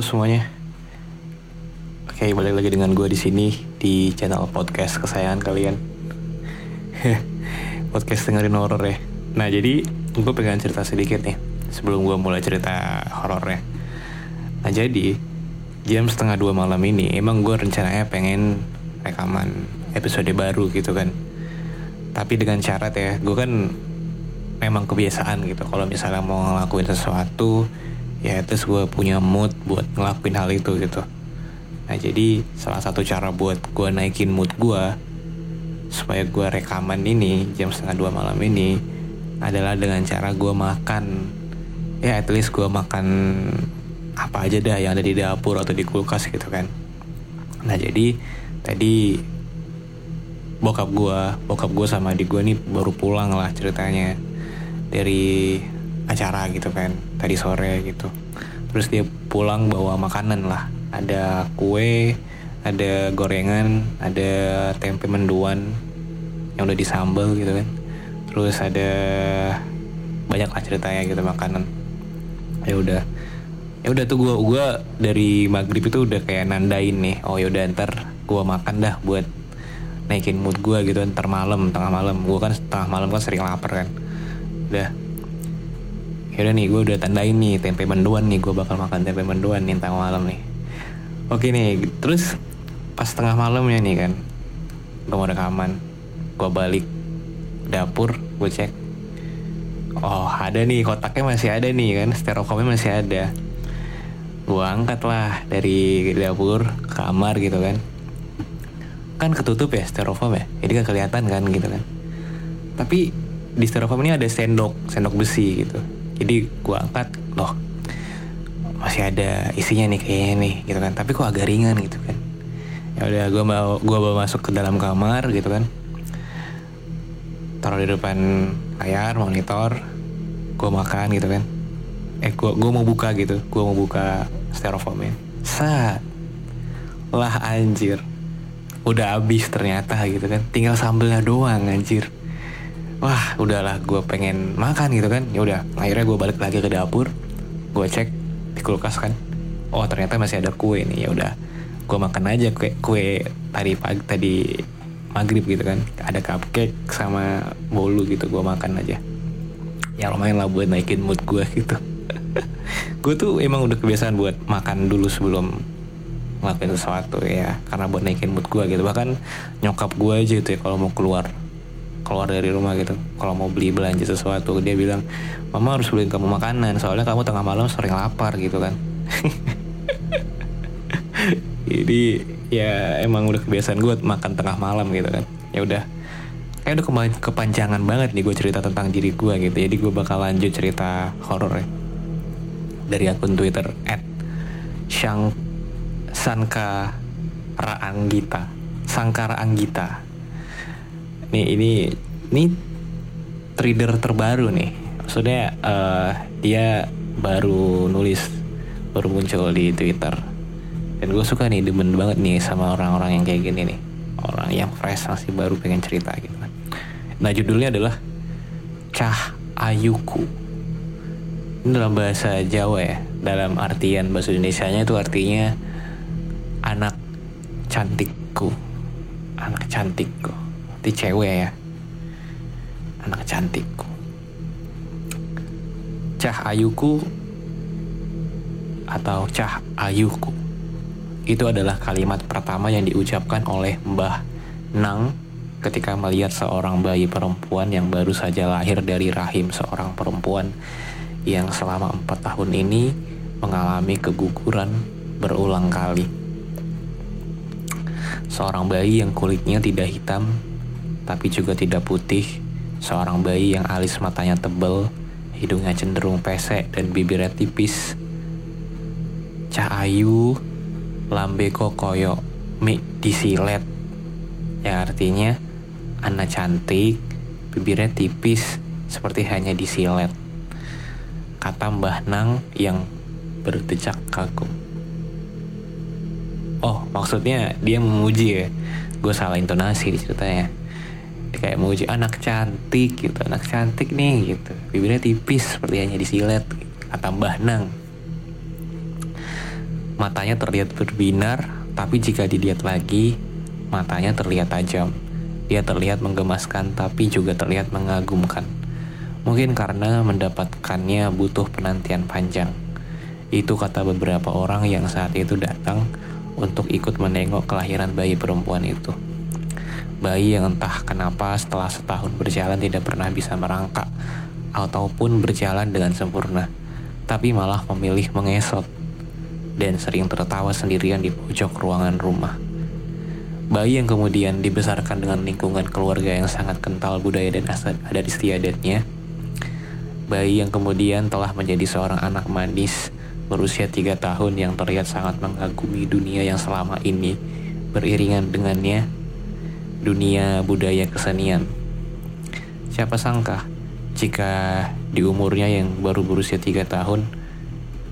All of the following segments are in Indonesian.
Semuanya. Oke, balik lagi dengan gue di sini di channel podcast kesayangan kalian. podcast dengerin horor ya. Nah, jadi gue pengen cerita sedikit nih sebelum gue mulai cerita horornya. Nah, jadi jam setengah dua malam ini emang gue rencananya pengen rekaman episode baru gitu kan. Tapi dengan syarat ya, gue kan memang kebiasaan gitu. Kalau misalnya mau ngelakuin sesuatu, ya terus gue punya mood buat ngelakuin hal itu gitu. Nah jadi salah satu cara buat gue naikin mood gue supaya gue rekaman ini jam setengah dua malam ini adalah dengan cara gue makan. Ya at least gue makan apa aja dah yang ada di dapur atau di kulkas gitu kan. Nah jadi tadi bokap gue bokap gue sama adik gue nih baru pulang lah ceritanya. Dari acara gitu kan tadi sore gitu. Terus dia pulang bawa makanan lah. Ada kue ada gorengan ada tempe menduan yang udah disambal gitu kan. Terus ada banyak lah ceritanya gitu makanan. Ya udah ya udah tuh gua gua dari maghrib itu udah kayak nandain nih oh yaudah ntar gua makan dah buat naikin mood gua gitu ntar malam tengah malam. Gua kan tengah malam kan sering lapar kan. Udah Yaudah nih gue udah tandain nih tempe menduan nih. Gue bakal makan tempe menduan nih tengah malam nih. Oke nih terus pas tengah malamnya nih kan Gue mau rekaman Gue balik dapur gue cek. Oh ada nih kotaknya masih ada nih kan Styrofoamnya masih ada. Gue angkat lah dari dapur kamar gitu kan. Kan ketutup ya styrofoam ya Jadi kan kelihatan kan gitu kan. Tapi di styrofoam ini ada sendok Sendok besi gitu jadi gue angkat loh masih ada isinya nih kayaknya nih gitu kan. Tapi kok agak ringan gitu kan. Ya udah gue bawa gue bawa masuk ke dalam kamar gitu kan. Taruh di depan layar monitor gue makan gitu kan. Eh gue gue mau buka gitu gue mau buka styrofoamnya. Saat lah anjir. Udah habis ternyata gitu kan. Tinggal sambelnya doang anjir wah udahlah gue pengen makan gitu kan. Ya udah akhirnya gue balik lagi ke dapur. Gue cek di kulkas kan. Oh ternyata masih ada kue nih. Ya udah gue makan aja kue kue tadi pagi tadi maghrib gitu kan. Ada cupcake sama bolu gitu gue makan aja. Ya lumayan lah buat naikin mood gue gitu. Gue tuh emang udah kebiasaan buat makan dulu sebelum ngelakuin sesuatu ya. Karena buat naikin mood gue gitu. Bahkan nyokap gue aja itu ya kalau mau keluar keluar dari rumah gitu. Kalau mau beli belanja sesuatu dia bilang mama harus beliin kamu makanan soalnya kamu tengah malam sering lapar gitu kan. Jadi ya emang udah kebiasaan gue makan tengah malam gitu kan. Ya udah kayak udah kepanjangan banget nih gue cerita tentang diri gue gitu. Jadi gue bakal lanjut cerita horor ya. Dari akun twitter at Shang Sanka Raanggita Sangkara Anggita nih ini ini trader terbaru nih. Maksudnya uh, dia baru nulis baru muncul di Twitter. Dan gue suka nih demen banget nih sama orang-orang yang kayak gini nih. Orang yang fresh masih baru pengen cerita gitu kan. Nah judulnya adalah Cah Ayuku. Ini dalam bahasa Jawa ya dalam artian bahasa Indonesia-nya itu artinya anak cantikku. Anak cantikku berarti cewek ya. Anak cantikku. Cah ayuku atau cah ayuku. Itu adalah kalimat pertama yang diucapkan oleh Mbah Nang ketika melihat seorang bayi perempuan yang baru saja lahir dari rahim seorang perempuan yang selama empat tahun ini mengalami keguguran berulang kali. Seorang bayi yang kulitnya tidak hitam, tapi juga tidak putih. Seorang bayi yang alis matanya tebal, hidungnya cenderung pesek dan bibirnya tipis. Cah ayu, lambe kokoyo, mik disilet. Yang artinya, anak cantik, bibirnya tipis, seperti hanya disilet. Kata Mbah Nang yang berdecak kagum. Oh, maksudnya dia memuji ya. Gue salah intonasi ceritanya. Kayak memuji anak cantik gitu, anak cantik nih gitu. Bibirnya tipis seperti hanya disilet. Gitu. Kata Mbah Nang. Matanya terlihat berbinar, tapi jika dilihat lagi, matanya terlihat tajam. Dia terlihat menggemaskan, tapi juga terlihat mengagumkan. Mungkin karena mendapatkannya butuh penantian panjang. Itu kata beberapa orang yang saat itu datang untuk ikut menengok kelahiran bayi perempuan itu. Bayi yang entah kenapa setelah setahun berjalan tidak pernah bisa merangkak ataupun berjalan dengan sempurna, tapi malah memilih mengesot dan sering tertawa sendirian di pojok ruangan rumah. Bayi yang kemudian dibesarkan dengan lingkungan keluarga yang sangat kental budaya dan adat istiadatnya. Bayi yang kemudian telah menjadi seorang anak manis berusia tiga tahun yang terlihat sangat mengagumi dunia yang selama ini beriringan dengannya, dunia budaya kesenian. Siapa sangka jika di umurnya yang baru berusia tiga tahun,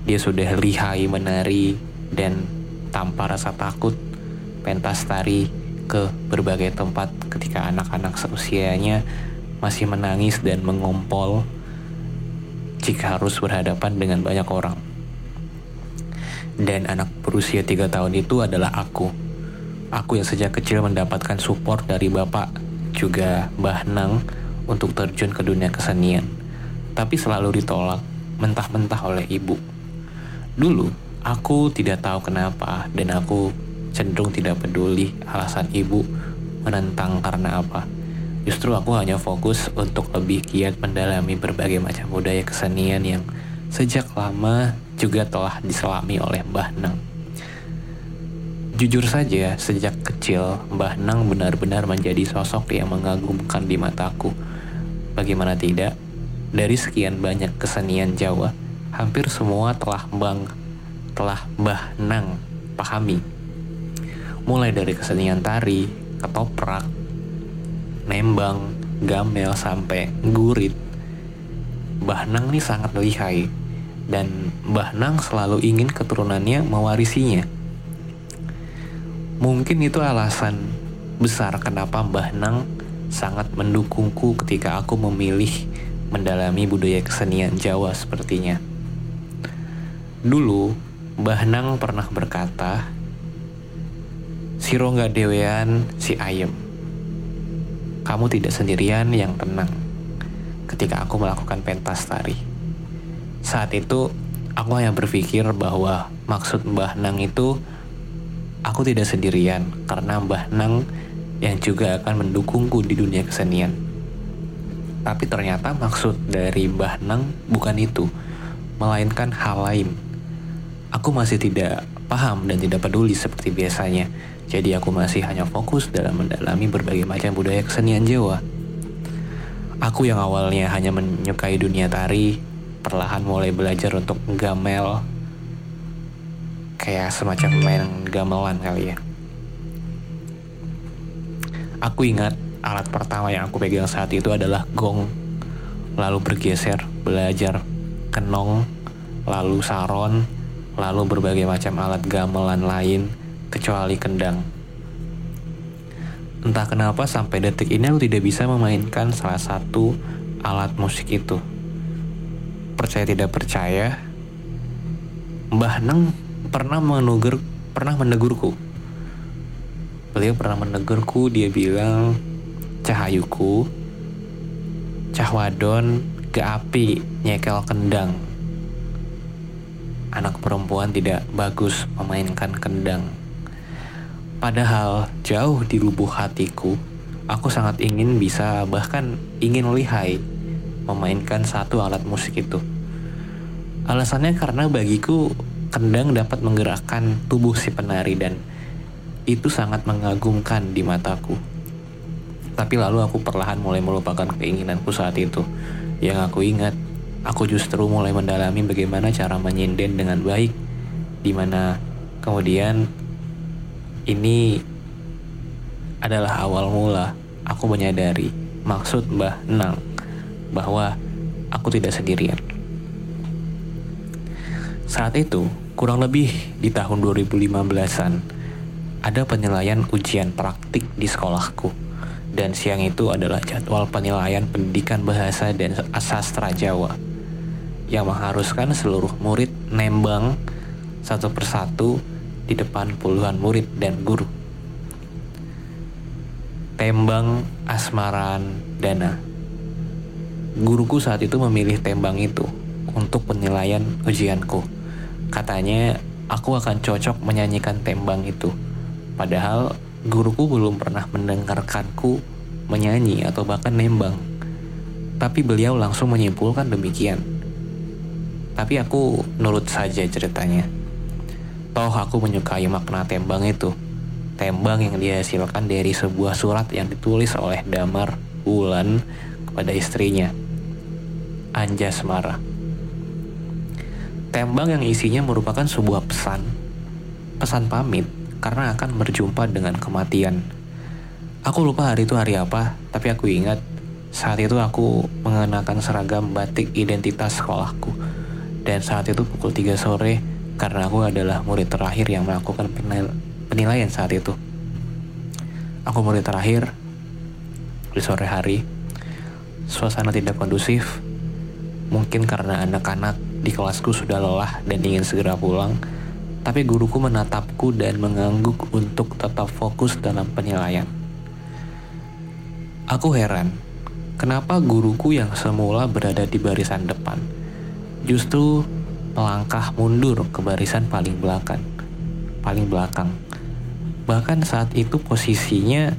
dia sudah lihai menari dan tanpa rasa takut pentas tari ke berbagai tempat ketika anak-anak seusianya masih menangis dan mengompol jika harus berhadapan dengan banyak orang dan anak berusia tiga tahun itu adalah aku. Aku yang sejak kecil mendapatkan support dari bapak, juga Mbah Nang untuk terjun ke dunia kesenian. Tapi selalu ditolak mentah-mentah oleh ibu. Dulu, aku tidak tahu kenapa dan aku cenderung tidak peduli alasan ibu menentang karena apa. Justru aku hanya fokus untuk lebih giat mendalami berbagai macam budaya kesenian yang sejak lama juga telah diselami oleh Mbah Nang. Jujur saja, sejak kecil Mbah Nang benar-benar menjadi sosok yang mengagumkan di mataku. Bagaimana tidak, dari sekian banyak kesenian Jawa, hampir semua telah Bang telah Mbah Nang pahami. Mulai dari kesenian tari, ketoprak, nembang, gamel sampai gurit. Mbah Nang ini sangat lihai dan Mbah Nang selalu ingin keturunannya mewarisinya. Mungkin itu alasan besar kenapa Mbah Nang sangat mendukungku ketika aku memilih mendalami budaya kesenian Jawa sepertinya. Dulu, Mbah Nang pernah berkata, Si Rongga Dewean, si Ayem. Kamu tidak sendirian yang tenang ketika aku melakukan pentas tari. Saat itu aku hanya berpikir bahwa maksud Mbah Nang itu aku tidak sendirian karena Mbah Nang yang juga akan mendukungku di dunia kesenian. Tapi ternyata maksud dari Mbah Nang bukan itu, melainkan hal lain. Aku masih tidak paham dan tidak peduli seperti biasanya. Jadi aku masih hanya fokus dalam mendalami berbagai macam budaya kesenian Jawa. Aku yang awalnya hanya menyukai dunia tari, perlahan mulai belajar untuk gamel kayak semacam main gamelan kali ya. Aku ingat alat pertama yang aku pegang saat itu adalah gong. Lalu bergeser belajar kenong lalu saron lalu berbagai macam alat gamelan lain kecuali kendang. Entah kenapa sampai detik ini aku tidak bisa memainkan salah satu alat musik itu. Percaya tidak percaya, Mbah Neng pernah menegur pernah menegurku. Beliau pernah menegurku, dia bilang, "Cahayuku, cahwadon ke api nyekel kendang. Anak perempuan tidak bagus memainkan kendang." Padahal jauh di lubuk hatiku, Aku sangat ingin bisa bahkan ingin lihai memainkan satu alat musik itu. Alasannya karena bagiku kendang dapat menggerakkan tubuh si penari dan itu sangat mengagumkan di mataku. Tapi lalu aku perlahan mulai melupakan keinginanku saat itu. Yang aku ingat, aku justru mulai mendalami bagaimana cara menyinden dengan baik. Di mana kemudian ini adalah awal mula aku menyadari maksud Mbah Nang bahwa aku tidak sendirian. Saat itu, kurang lebih di tahun 2015-an, ada penilaian ujian praktik di sekolahku. Dan siang itu adalah jadwal penilaian pendidikan bahasa dan sastra Jawa yang mengharuskan seluruh murid nembang satu persatu di depan puluhan murid dan guru. Tembang Asmaran Dana. Guruku saat itu memilih tembang itu untuk penilaian ujianku. Katanya aku akan cocok menyanyikan tembang itu. Padahal guruku belum pernah mendengarkanku menyanyi atau bahkan nembang. Tapi beliau langsung menyimpulkan demikian. Tapi aku nurut saja ceritanya. Toh aku menyukai makna tembang itu. Tembang yang dihasilkan dari sebuah surat yang ditulis oleh Damar Wulan kepada istrinya, Anja Semara. Tembang yang isinya merupakan sebuah pesan, pesan pamit karena akan berjumpa dengan kematian. Aku lupa hari itu hari apa, tapi aku ingat saat itu aku mengenakan seragam batik identitas sekolahku. Dan saat itu pukul 3 sore karena aku adalah murid terakhir yang melakukan penilaian saat itu. Aku murid terakhir di sore hari. Suasana tidak kondusif, mungkin karena anak-anak di kelasku sudah lelah dan ingin segera pulang, tapi guruku menatapku dan mengangguk untuk tetap fokus dalam penilaian. Aku heran, kenapa guruku yang semula berada di barisan depan, justru melangkah mundur ke barisan paling belakang. Paling belakang. Bahkan saat itu posisinya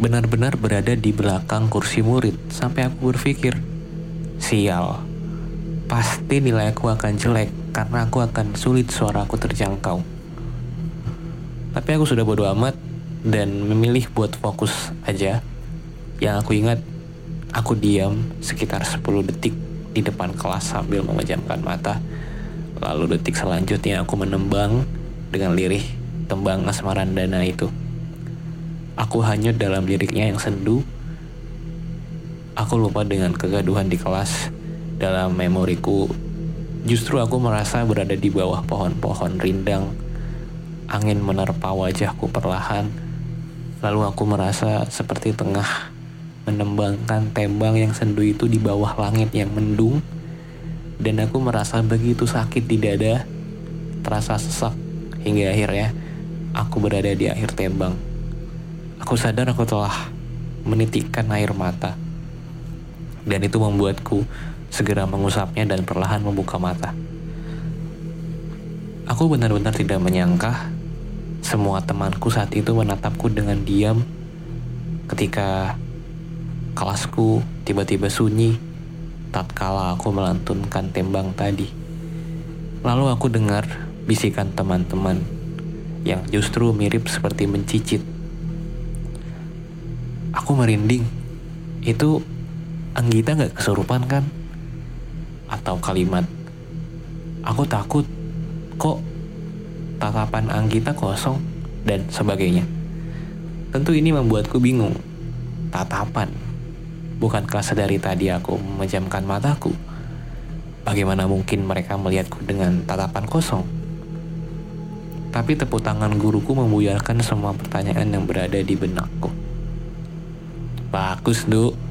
benar-benar berada di belakang kursi murid sampai aku berpikir, Sial, pasti nilaiku akan jelek karena aku akan sulit suaraku terjangkau. Tapi aku sudah bodo amat dan memilih buat fokus aja. Yang aku ingat, aku diam sekitar 10 detik di depan kelas sambil memejamkan mata. Lalu detik selanjutnya aku menembang dengan lirih tembang asmaran dana itu. Aku hanyut dalam liriknya yang sendu Aku lupa dengan kegaduhan di kelas. Dalam memoriku, justru aku merasa berada di bawah pohon-pohon rindang. Angin menerpa wajahku perlahan. Lalu aku merasa seperti tengah menembangkan tembang yang sendu itu di bawah langit yang mendung. Dan aku merasa begitu sakit di dada, terasa sesak hingga akhirnya aku berada di akhir tembang. Aku sadar aku telah menitikkan air mata dan itu membuatku segera mengusapnya dan perlahan membuka mata. Aku benar-benar tidak menyangka semua temanku saat itu menatapku dengan diam ketika kelasku tiba-tiba sunyi tatkala aku melantunkan tembang tadi. Lalu aku dengar bisikan teman-teman yang justru mirip seperti mencicit. Aku merinding. Itu Anggita gak kesurupan kan? Atau kalimat, aku takut kok tatapan Anggita kosong dan sebagainya. Tentu ini membuatku bingung. Tatapan, bukankah sedari tadi aku memejamkan mataku? Bagaimana mungkin mereka melihatku dengan tatapan kosong? Tapi tepuk tangan guruku membuyarkan semua pertanyaan yang berada di benakku. Bagus, Duk.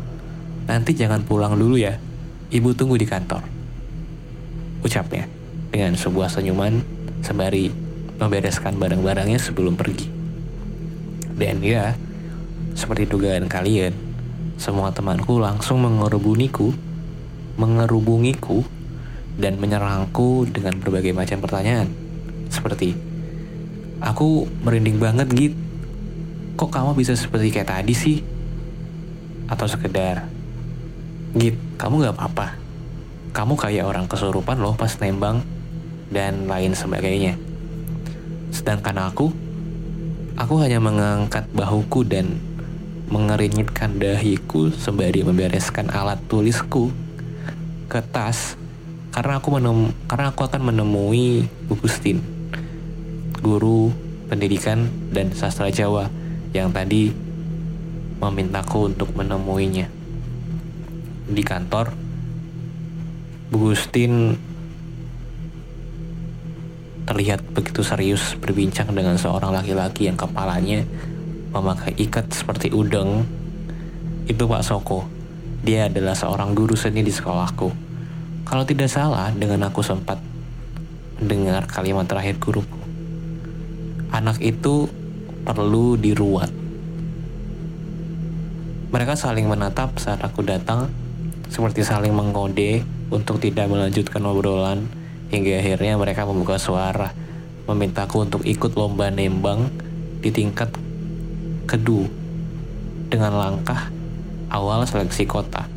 Nanti jangan pulang dulu ya. Ibu tunggu di kantor. Ucapnya dengan sebuah senyuman sembari membereskan barang-barangnya sebelum pergi. Dan ya, seperti dugaan kalian, semua temanku langsung mengerubuniku, mengerubungiku, dan menyerangku dengan berbagai macam pertanyaan. Seperti, aku merinding banget gitu. kok kamu bisa seperti kayak tadi sih? Atau sekedar, Git, kamu gak apa-apa. Kamu kayak orang kesurupan loh pas nembang dan lain sebagainya. Sedangkan aku, aku hanya mengangkat bahuku dan mengerinyitkan dahiku sembari membereskan alat tulisku ke tas karena aku menem karena aku akan menemui Gustin, guru pendidikan dan sastra Jawa yang tadi memintaku untuk menemuinya di kantor. Bu Gustin terlihat begitu serius berbincang dengan seorang laki-laki yang kepalanya memakai ikat seperti udeng. Itu Pak Soko. Dia adalah seorang guru seni di sekolahku. Kalau tidak salah, dengan aku sempat mendengar kalimat terakhir guruku. Anak itu perlu diruat. Mereka saling menatap saat aku datang, seperti saling mengkode untuk tidak melanjutkan obrolan, hingga akhirnya mereka membuka suara, memintaku untuk ikut lomba nembang di tingkat kedua dengan langkah awal seleksi kota.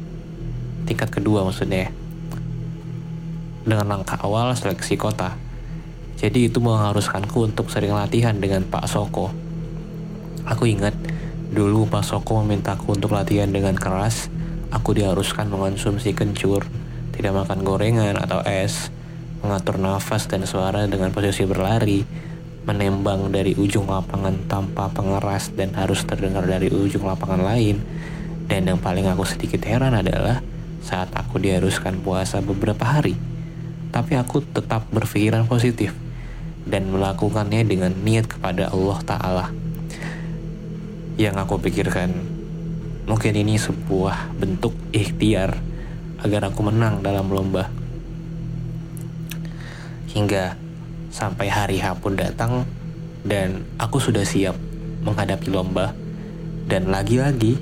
Tingkat kedua maksudnya. Dengan langkah awal seleksi kota. Jadi itu mengharuskanku untuk sering latihan dengan Pak Soko. Aku ingat dulu Pak Soko memintaku untuk latihan dengan keras. Aku diharuskan mengonsumsi kencur, tidak makan gorengan atau es, mengatur nafas dan suara dengan posisi berlari, menembang dari ujung lapangan tanpa pengeras dan harus terdengar dari ujung lapangan lain. Dan yang paling aku sedikit heran adalah saat aku diharuskan puasa beberapa hari. Tapi aku tetap berpikiran positif dan melakukannya dengan niat kepada Allah Ta'ala. Yang aku pikirkan, mungkin ini sebuah bentuk ikhtiar agar aku menang dalam lomba. Hingga Sampai hari H pun datang dan aku sudah siap menghadapi lomba. Dan lagi-lagi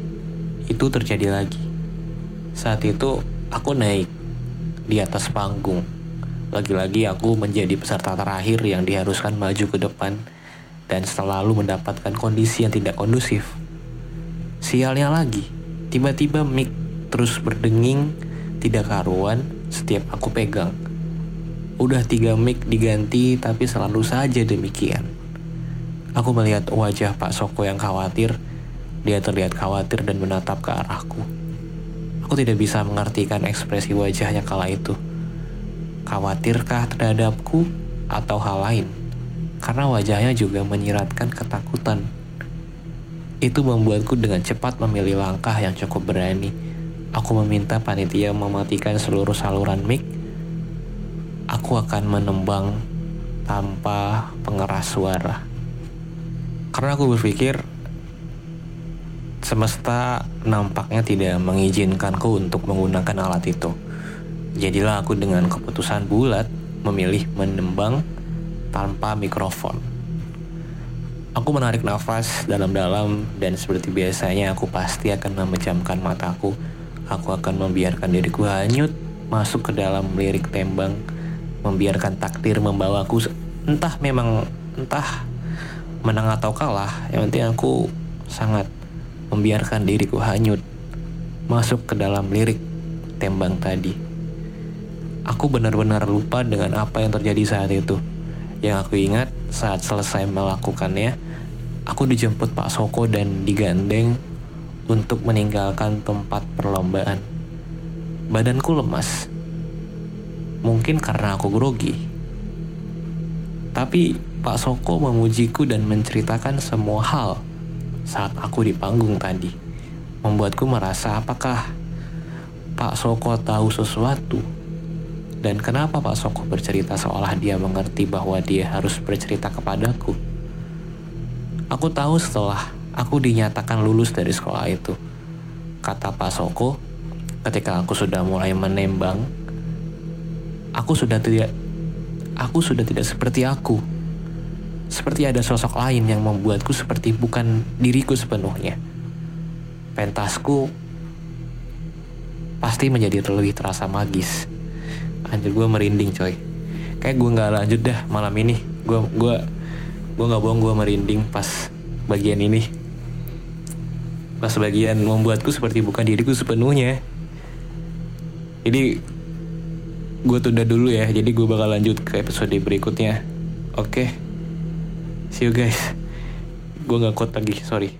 itu terjadi lagi. Saat itu aku naik di atas panggung. Lagi-lagi aku menjadi peserta terakhir yang diharuskan maju ke depan dan selalu mendapatkan kondisi yang tidak kondusif. Sialnya lagi, tiba-tiba mic terus berdenging, tidak karuan setiap aku pegang. Udah tiga mic diganti tapi selalu saja demikian. Aku melihat wajah Pak Soko yang khawatir. Dia terlihat khawatir dan menatap ke arahku. Aku tidak bisa mengartikan ekspresi wajahnya kala itu. Khawatirkah terhadapku atau hal lain? Karena wajahnya juga menyiratkan ketakutan. Itu membuatku dengan cepat memilih langkah yang cukup berani. Aku meminta panitia mematikan seluruh saluran mic aku akan menembang tanpa pengeras suara. Karena aku berpikir semesta nampaknya tidak mengizinkanku untuk menggunakan alat itu. Jadilah aku dengan keputusan bulat memilih menembang tanpa mikrofon. Aku menarik nafas dalam-dalam dan seperti biasanya aku pasti akan memejamkan mataku. Aku akan membiarkan diriku hanyut masuk ke dalam lirik tembang membiarkan takdir membawaku entah memang entah menang atau kalah. Yang penting aku sangat membiarkan diriku hanyut masuk ke dalam lirik tembang tadi. Aku benar-benar lupa dengan apa yang terjadi saat itu yang aku ingat saat selesai melakukannya aku dijemput Pak Soko dan digandeng untuk meninggalkan tempat perlombaan badanku lemas Mungkin karena aku grogi. Tapi Pak Soko memujiku dan menceritakan semua hal saat aku di panggung tadi. Membuatku merasa apakah Pak Soko tahu sesuatu dan kenapa Pak Soko bercerita seolah dia mengerti bahwa dia harus bercerita kepadaku. Aku tahu setelah aku dinyatakan lulus dari sekolah itu. Kata Pak Soko, ketika aku sudah mulai menembang aku sudah tidak aku sudah tidak seperti aku. Seperti ada sosok lain yang membuatku seperti bukan diriku sepenuhnya. Pentasku pasti menjadi lebih terasa magis. Anjir gue merinding coy. Kayak gue nggak lanjut dah malam ini. Gue gue gue nggak bohong gue merinding pas bagian ini. Pas sebagian membuatku seperti bukan diriku sepenuhnya. Jadi gue tunda dulu ya. Jadi gue bakal lanjut ke episode berikutnya. Oke. See you guys. Gue gak kuat lagi, sorry.